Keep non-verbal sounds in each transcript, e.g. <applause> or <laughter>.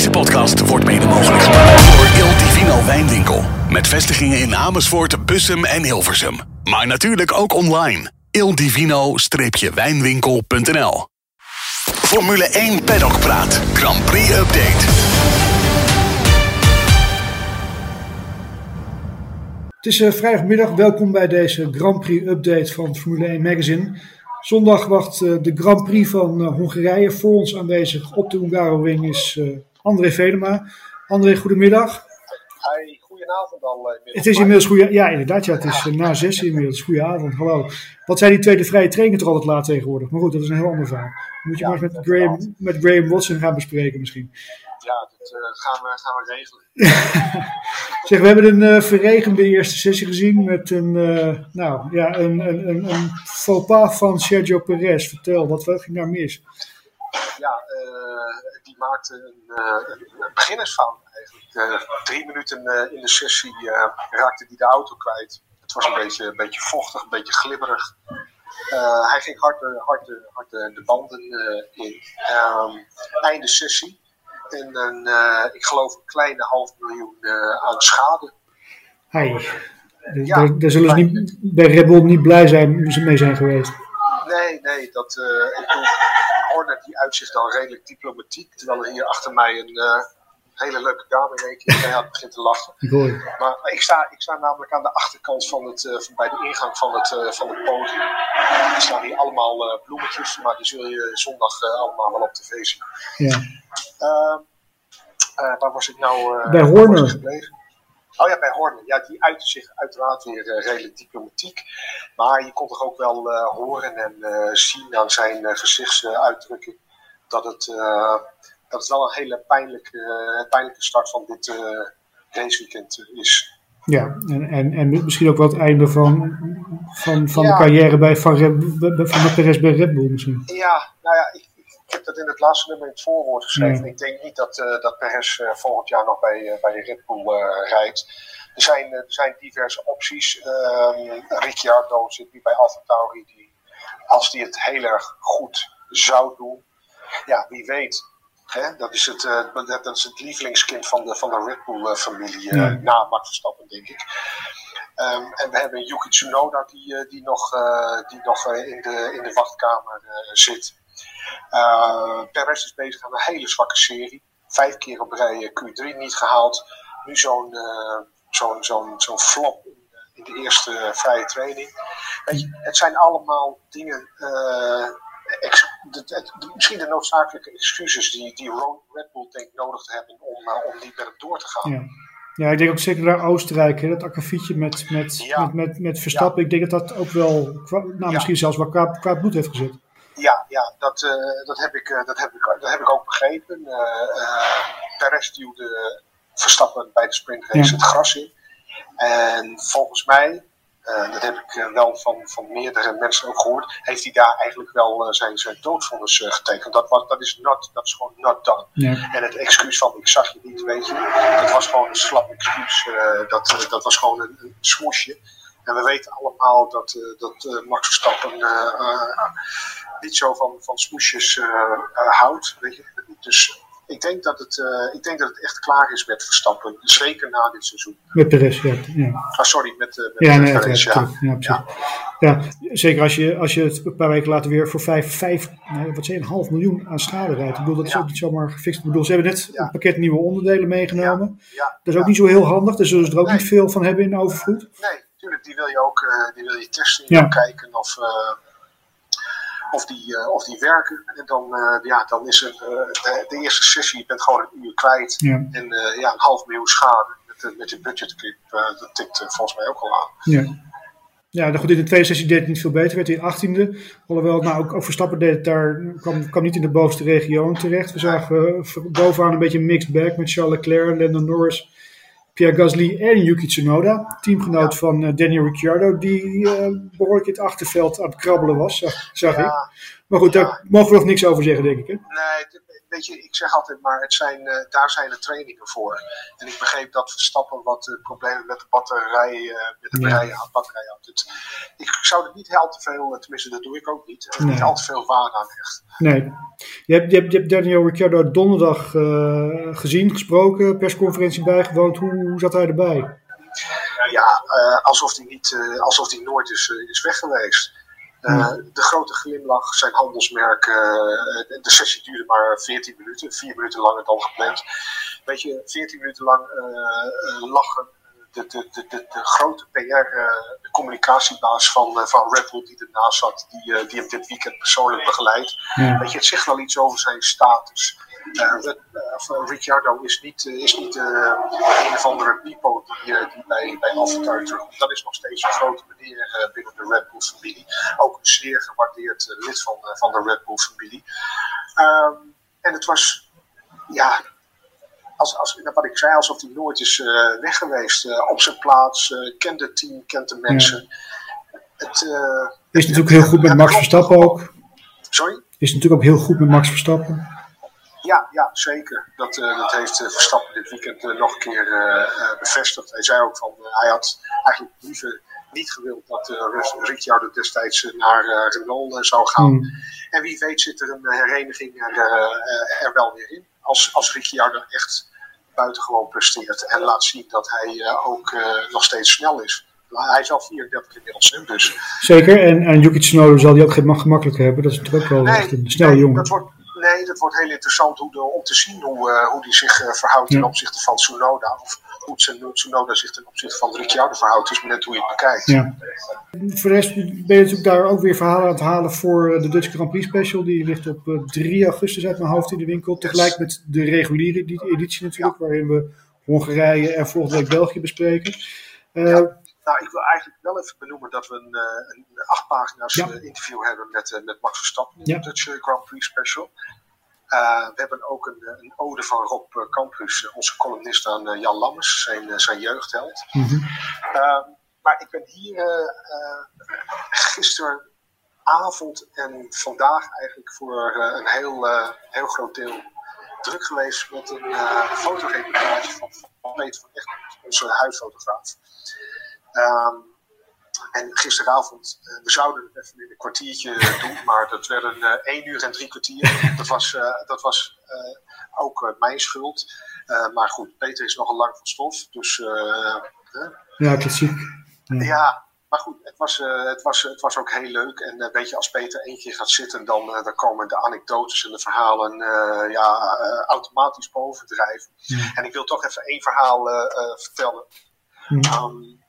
Deze podcast wordt mede mogelijk gemaakt door Il Divino Wijnwinkel. Met vestigingen in Amersfoort, Bussum en Hilversum. Maar natuurlijk ook online. ildivino-wijnwinkel.nl Formule 1 Paddock Praat. Grand Prix Update. Het is uh, vrijdagmiddag. Welkom bij deze Grand Prix update van Formule 1 Magazine. Zondag wacht uh, de Grand Prix van uh, Hongarije. Voor ons aanwezig op de Hungaroring is André Vedema. André, goedemiddag. Hi, goedenavond al. het is inmiddels goede, ja inderdaad, ja, het is na zes inmiddels. Goedenavond, hallo. Wat zijn die tweede vrije trainingen toch altijd laat tegenwoordig? Maar goed, dat is een heel ander verhaal. Moet je ja, maar eens met Graham, met Graham Watson gaan bespreken misschien. Ja, dat uh, gaan, we, gaan we regelen. <laughs> zeg, we hebben een uh, verregende eerste sessie gezien met een, uh, nou, ja, een, een, een, een faux pas van Sergio Perez. Vertel, wat, wat ging daar mis? Ja, die maakte een, een beginnersfout eigenlijk. drie minuten in de sessie raakte hij de auto kwijt. Het was een beetje, een beetje vochtig, een beetje glibberig. hij ging hard, hard, hard de banden in. Um, einde sessie en een, uh, ik geloof een kleine half miljoen uh, aan schade. Hey. Ja, daar, daar, zullen ze niet, bij Red Bull niet blij zijn, mee zijn geweest. Nee, nee, dat, uh, ik Horner die uitzicht dan redelijk diplomatiek, terwijl er hier achter mij een hele leuke dame in één keer begint te lachen. Maar ik sta, ik sta namelijk aan de achterkant van het, uh, van, bij de ingang van het, van het podium. Er staan hier allemaal bloemetjes, maar die zul je zondag allemaal wel op tv zien. Ja. Ehm, waar was ik nou bij Horner. Oh ja, bij Horner. Ja, die uitte zich uiteraard weer redelijk diplomatiek. Maar je kon toch ook wel horen en zien aan zijn gezichtsuitdrukking dat het dat het wel een hele pijnlijke, pijnlijke start van dit raceweekend is. Ja, en, en, en misschien ook wel het einde van, van, van ja. de carrière bij, van, van de Perez bij Red Bull misschien. Ja, nou ja, ik, dat in het laatste nummer in het voorwoord geschreven. Ja. Ik denk niet dat, uh, dat Perez volgend jaar nog bij, bij Red Bull rijdt. Er zijn, er zijn diverse opties. Um, Ricciardo zit nu bij Alfa Tauri. Die, als die het heel erg goed zou doen, ja, wie weet Hè? Dat, is het, uh, dat is het lievelingskind van de, van de Red Bull-familie, uh, ja. na Max Verstappen, denk ik. Um, en we hebben Yuki Tsunoda, die, die nog, die nog in, de, in de wachtkamer zit. Perez is bezig aan een hele zwakke serie. Vijf keer op rij Q3 niet gehaald. Nu zo'n zo'n zo'n zo'n flop in de eerste vrije training. Weet je, het zijn allemaal dingen misschien de noodzakelijke excuses die, die Red Bull denkt nodig te hebben om, uh, om hem door te gaan. Ja. Ja, ik denk ook zeker naar Oostenrijk, hè, dat akkefietje met, met, ja. met, met, met Verstappen. Ja. Ik denk dat dat ook wel, nou, misschien zelfs wel qua, qua bloed heeft gezet. Ja, ja dat, uh, dat, heb ik, uh, dat, heb ik, dat heb ik ook begrepen. Perez duwde Verstappen bij de sprintrace het gras in. En volgens mij dat heb ik wel van, van meerdere mensen ook gehoord. Heeft hij daar eigenlijk wel zijn, zijn doodvonnis getekend? Dat, was, dat, is not, dat is gewoon not done. Ja. En het excuus van ik zag je niet, weet je, dat was gewoon een slap excuus. dat, dat was gewoon een, een smoesje. En we weten allemaal dat, dat Max Verstappen niet zo van, van smoesjes houdt. Weet je? Dus ik denk, dat het, uh, ik denk dat het echt klaar is met Verstappen. Zeker na dit seizoen. Met Perez, ja. ja. Ah, sorry, met, uh, met ja, nee, Perez, ja. Ja, ja. ja, zeker als je, als je het een paar weken later weer voor 5, 5 nou, wat zei, een half miljoen aan schade rijdt. Ik bedoel, dat is ook niet zomaar gefixt. Ik bedoel, ze hebben net een pakket nieuwe onderdelen meegenomen. Dat is ook niet zo heel handig. Daar zullen ze er ook nee. niet veel van hebben in overvloed. Nee, natuurlijk. Die wil je ook uh, die wil je testen. Je kijken of of die, uh, of die werken. En dan, uh, ja, dan is het uh, de, de, eerste sessie, je bent gewoon een uur kwijt. Ja. En ja, een half miljoen schade. Met, met je budgetclip, dat tikt volgens mij ook al aan. Ja. Ja, goed, in de tweede sessie deed het niet veel beter, werd hij achttiende. Alhoewel, nou, ook, ook Verstappen deed het daar, kwam, kwam niet in de bovenste regio terecht. We zagen bovenaan een beetje een mixed bag met Charles Leclerc, Lando Norris, Pierre Gasly en Yuki Tsunoda, teamgenoot van uh, Daniel Ricciardo, die uh, behoorlijk in het achterveld aan het krabbelen was, zag, ik. Maar goed, daar mogen we nog niks over zeggen, denk ik. Hè? Nee, weet je, ik zeg altijd maar, het zijn, uh, daar zijn de trainingen voor. En ik begreep dat Verstappen wat uh, problemen met de batterij, uh, met de batterij, ja. batterij had. Het, ik zou er niet heel te veel, tenminste dat doe ik ook niet, nee. niet al te veel waarde aan hechten. Nee. Je hebt, je hebt, je hebt Daniel Ricciardo donderdag gezien, gesproken, persconferentie bijgewoond. Hoe, hoe zat hij erbij? Ja, alsof hij niet, alsof hij nooit is, is weg geweest. Uh, de grote glimlach, zijn handelsmerk. Uh, de sessie duurde maar 14 minuten, 4 minuten langer dan gepland. Weet je, 14 minuten lang uh, lachen. De, de, de, de, de grote PR-communicatiebaas van, van Red Bull die ernaast zat, die, die hem dit weekend persoonlijk begeleidt. Ja. Weet je, het zegt wel iets over zijn status. Uh, Ricciardo is niet, uh, is niet uh, een of andere Pipo die, die bij, bij terugkomt. Dat is nog steeds een grote meneer binnen de Red Bull familie. Ook een zeer gewaardeerd lid van, van de Red Bull familie. Um, en het was, ja, als, als, wat ik zei, alsof hij nooit is weg geweest. op zijn plaats, kent het team, kent de mensen. Ja. Het, is natuurlijk heel goed met Max Verstappen ook. Sorry? Is natuurlijk ook heel goed met Max Verstappen. Ja, ja zeker. Dat, uh, dat heeft uh, Verstappen dit weekend uh, nog een keer bevestigd. Hij zei ook van, hij had eigenlijk liever niet gewild dat Ricciardo destijds naar Renault zou gaan. Mm. En wie weet zit er een hereniging er, er wel weer in. Als, als Ricciardo echt buitengewoon presteert en laat zien dat hij ook nog steeds snel is. Hij is al 34 inmiddels, dus. Zeker, en, en Yuki Tsunoda zal die ook geen gemakkelijk hebben. Dat is natuurlijk ook wel nee, echt een snelle nee, jongen. Dat wordt, nee, dat wordt heel interessant hoe de, om te zien hoe, uh, hoe die zich uh, verhoudt ten opzichte van Tsunoda. Of hoe Tsunoda zich ten opzichte van Ricciardo verhoudt. Dus net hoe je het bekijkt. Ja. Voor de rest ben je natuurlijk daar ook weer verhalen aan het halen voor de Dutch Grand Prix Special. Die ligt op uh, 3 augustus uit mijn hoofd in de winkel. Tegelijk met de reguliere editie natuurlijk, ja. waarin we Hongarije en volgende week België bespreken. Ja. Nou, ik wil eigenlijk wel even benoemen dat we een, een acht pagina's ja. interview hebben met, met Max Verstappen in de Dutch Grand Prix Special. Uh, we hebben ook een, een, ode van Rob Campus, onze columnist aan Jan Lammers, zijn, zijn jeugdheld. Mm -hmm. uh, maar ik ben hier gisteravond en vandaag eigenlijk voor een heel, heel groot deel druk geweest met een fotoreportage van, van Peter van Egmond, onze huisfotograaf. Um, en gisteravond, uh, we zouden het even in een kwartiertje <laughs> doen, maar dat werden uh, één uur en drie kwartier. Dat was, uh, dat was ook mijn schuld. maar goed, Peter is nogal lang van stof, dus... ja, klassiek. Ja. ja, maar goed, het was, het was, het was ook heel leuk. En weet je, als Peter één keer gaat zitten, dan, dan komen de anekdotes en de verhalen ja, automatisch bovendrijven. Ja. En ik wil toch even één verhaal vertellen. Ja. Um,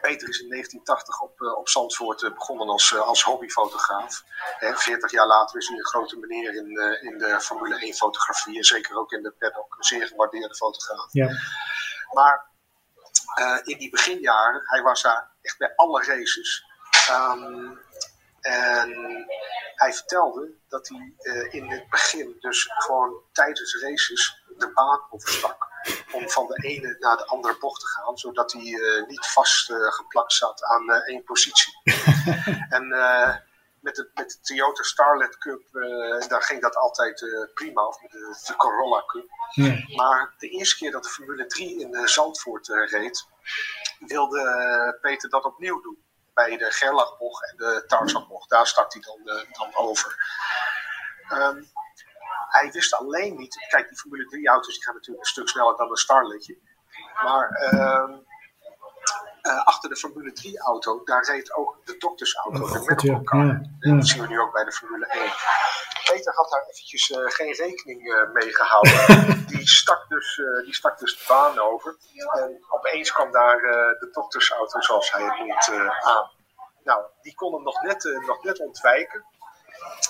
Peter is in 1980 op, uh, op Zandvoort uh, begonnen als, uh, als hobbyfotograaf. En 40 jaar later is hij een grote meneer in, in de Formule 1 fotografie. En zeker ook in de paddock. Een zeer gewaardeerde fotograaf. Ja. Maar in die beginjaren, hij was daar echt bij alle races. Um, en hij vertelde dat hij in het begin dus gewoon tijdens races de baan overstak om van de ene naar de andere bocht te gaan, zodat hij uh, niet vastgeplakt uh, zat aan uh, één positie. <laughs> en met, de, met de Toyota Starlet Cup, daar ging dat altijd prima, of met de, de Corolla Cup. Ja. Maar de eerste keer dat de Formule 3 in Zandvoort reed, wilde Peter dat opnieuw doen. Bij de Gerlachbocht en de Tarzanbocht, daar stak hij dan, dan over. Um, hij wist alleen niet. Kijk, die Formule 3 auto's die gaan natuurlijk een stuk sneller dan een Starletje. Maar uh, uh, achter de Formule 3 auto, daar reed ook de doktersauto, Oh, de medical ja. car. Ja, En ja. Dat zien we nu ook bij de Formule 1. Peter had daar eventjes eh, geen rekening eh, mee gehouden. <laughs> die, stak dus, eh, die stak dus de baan over. En opeens kwam daar eh, de doktersauto, zoals hij het noemt, eh, aan. Nou, die kon hem nog net, eh, nog net ontwijken.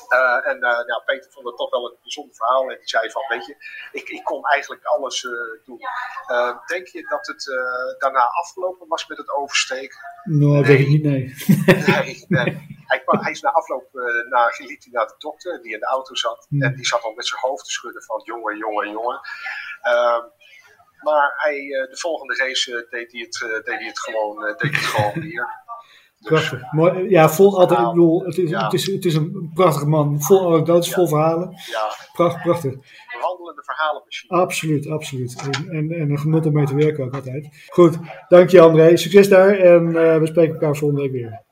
Uh, en uh, ja, Peter vond het toch wel een bijzonder verhaal. En die zei van, weet je, ik, ik kon eigenlijk alles uh, doen. denk je dat het daarna afgelopen was met het oversteken? Nou, dat weet ik niet, nee. nee, nee. Hij, kwam, hij is na afloop naar, liep hij naar de dokter die in de auto zat. Hmm. En die zat al met zijn hoofd te schudden van jongen, jongen, jongen. Ehm, maar hij, de volgende race deed, hij het, deed hij het gewoon, deed hij het gewoon weer. Prachtig. Mooi. Ja, vol altijd. Ik bedoel, het, is, het, is, het is een prachtige man. Vol anekdotes, vol verhalen. Ja, Prachtig, prachtig. een wandelende verhalenmachine. Absoluut, absoluut. En, en, en een genot om mee te werken ook altijd. Goed, dank je André. Succes daar en eh, we spreken elkaar volgende week weer.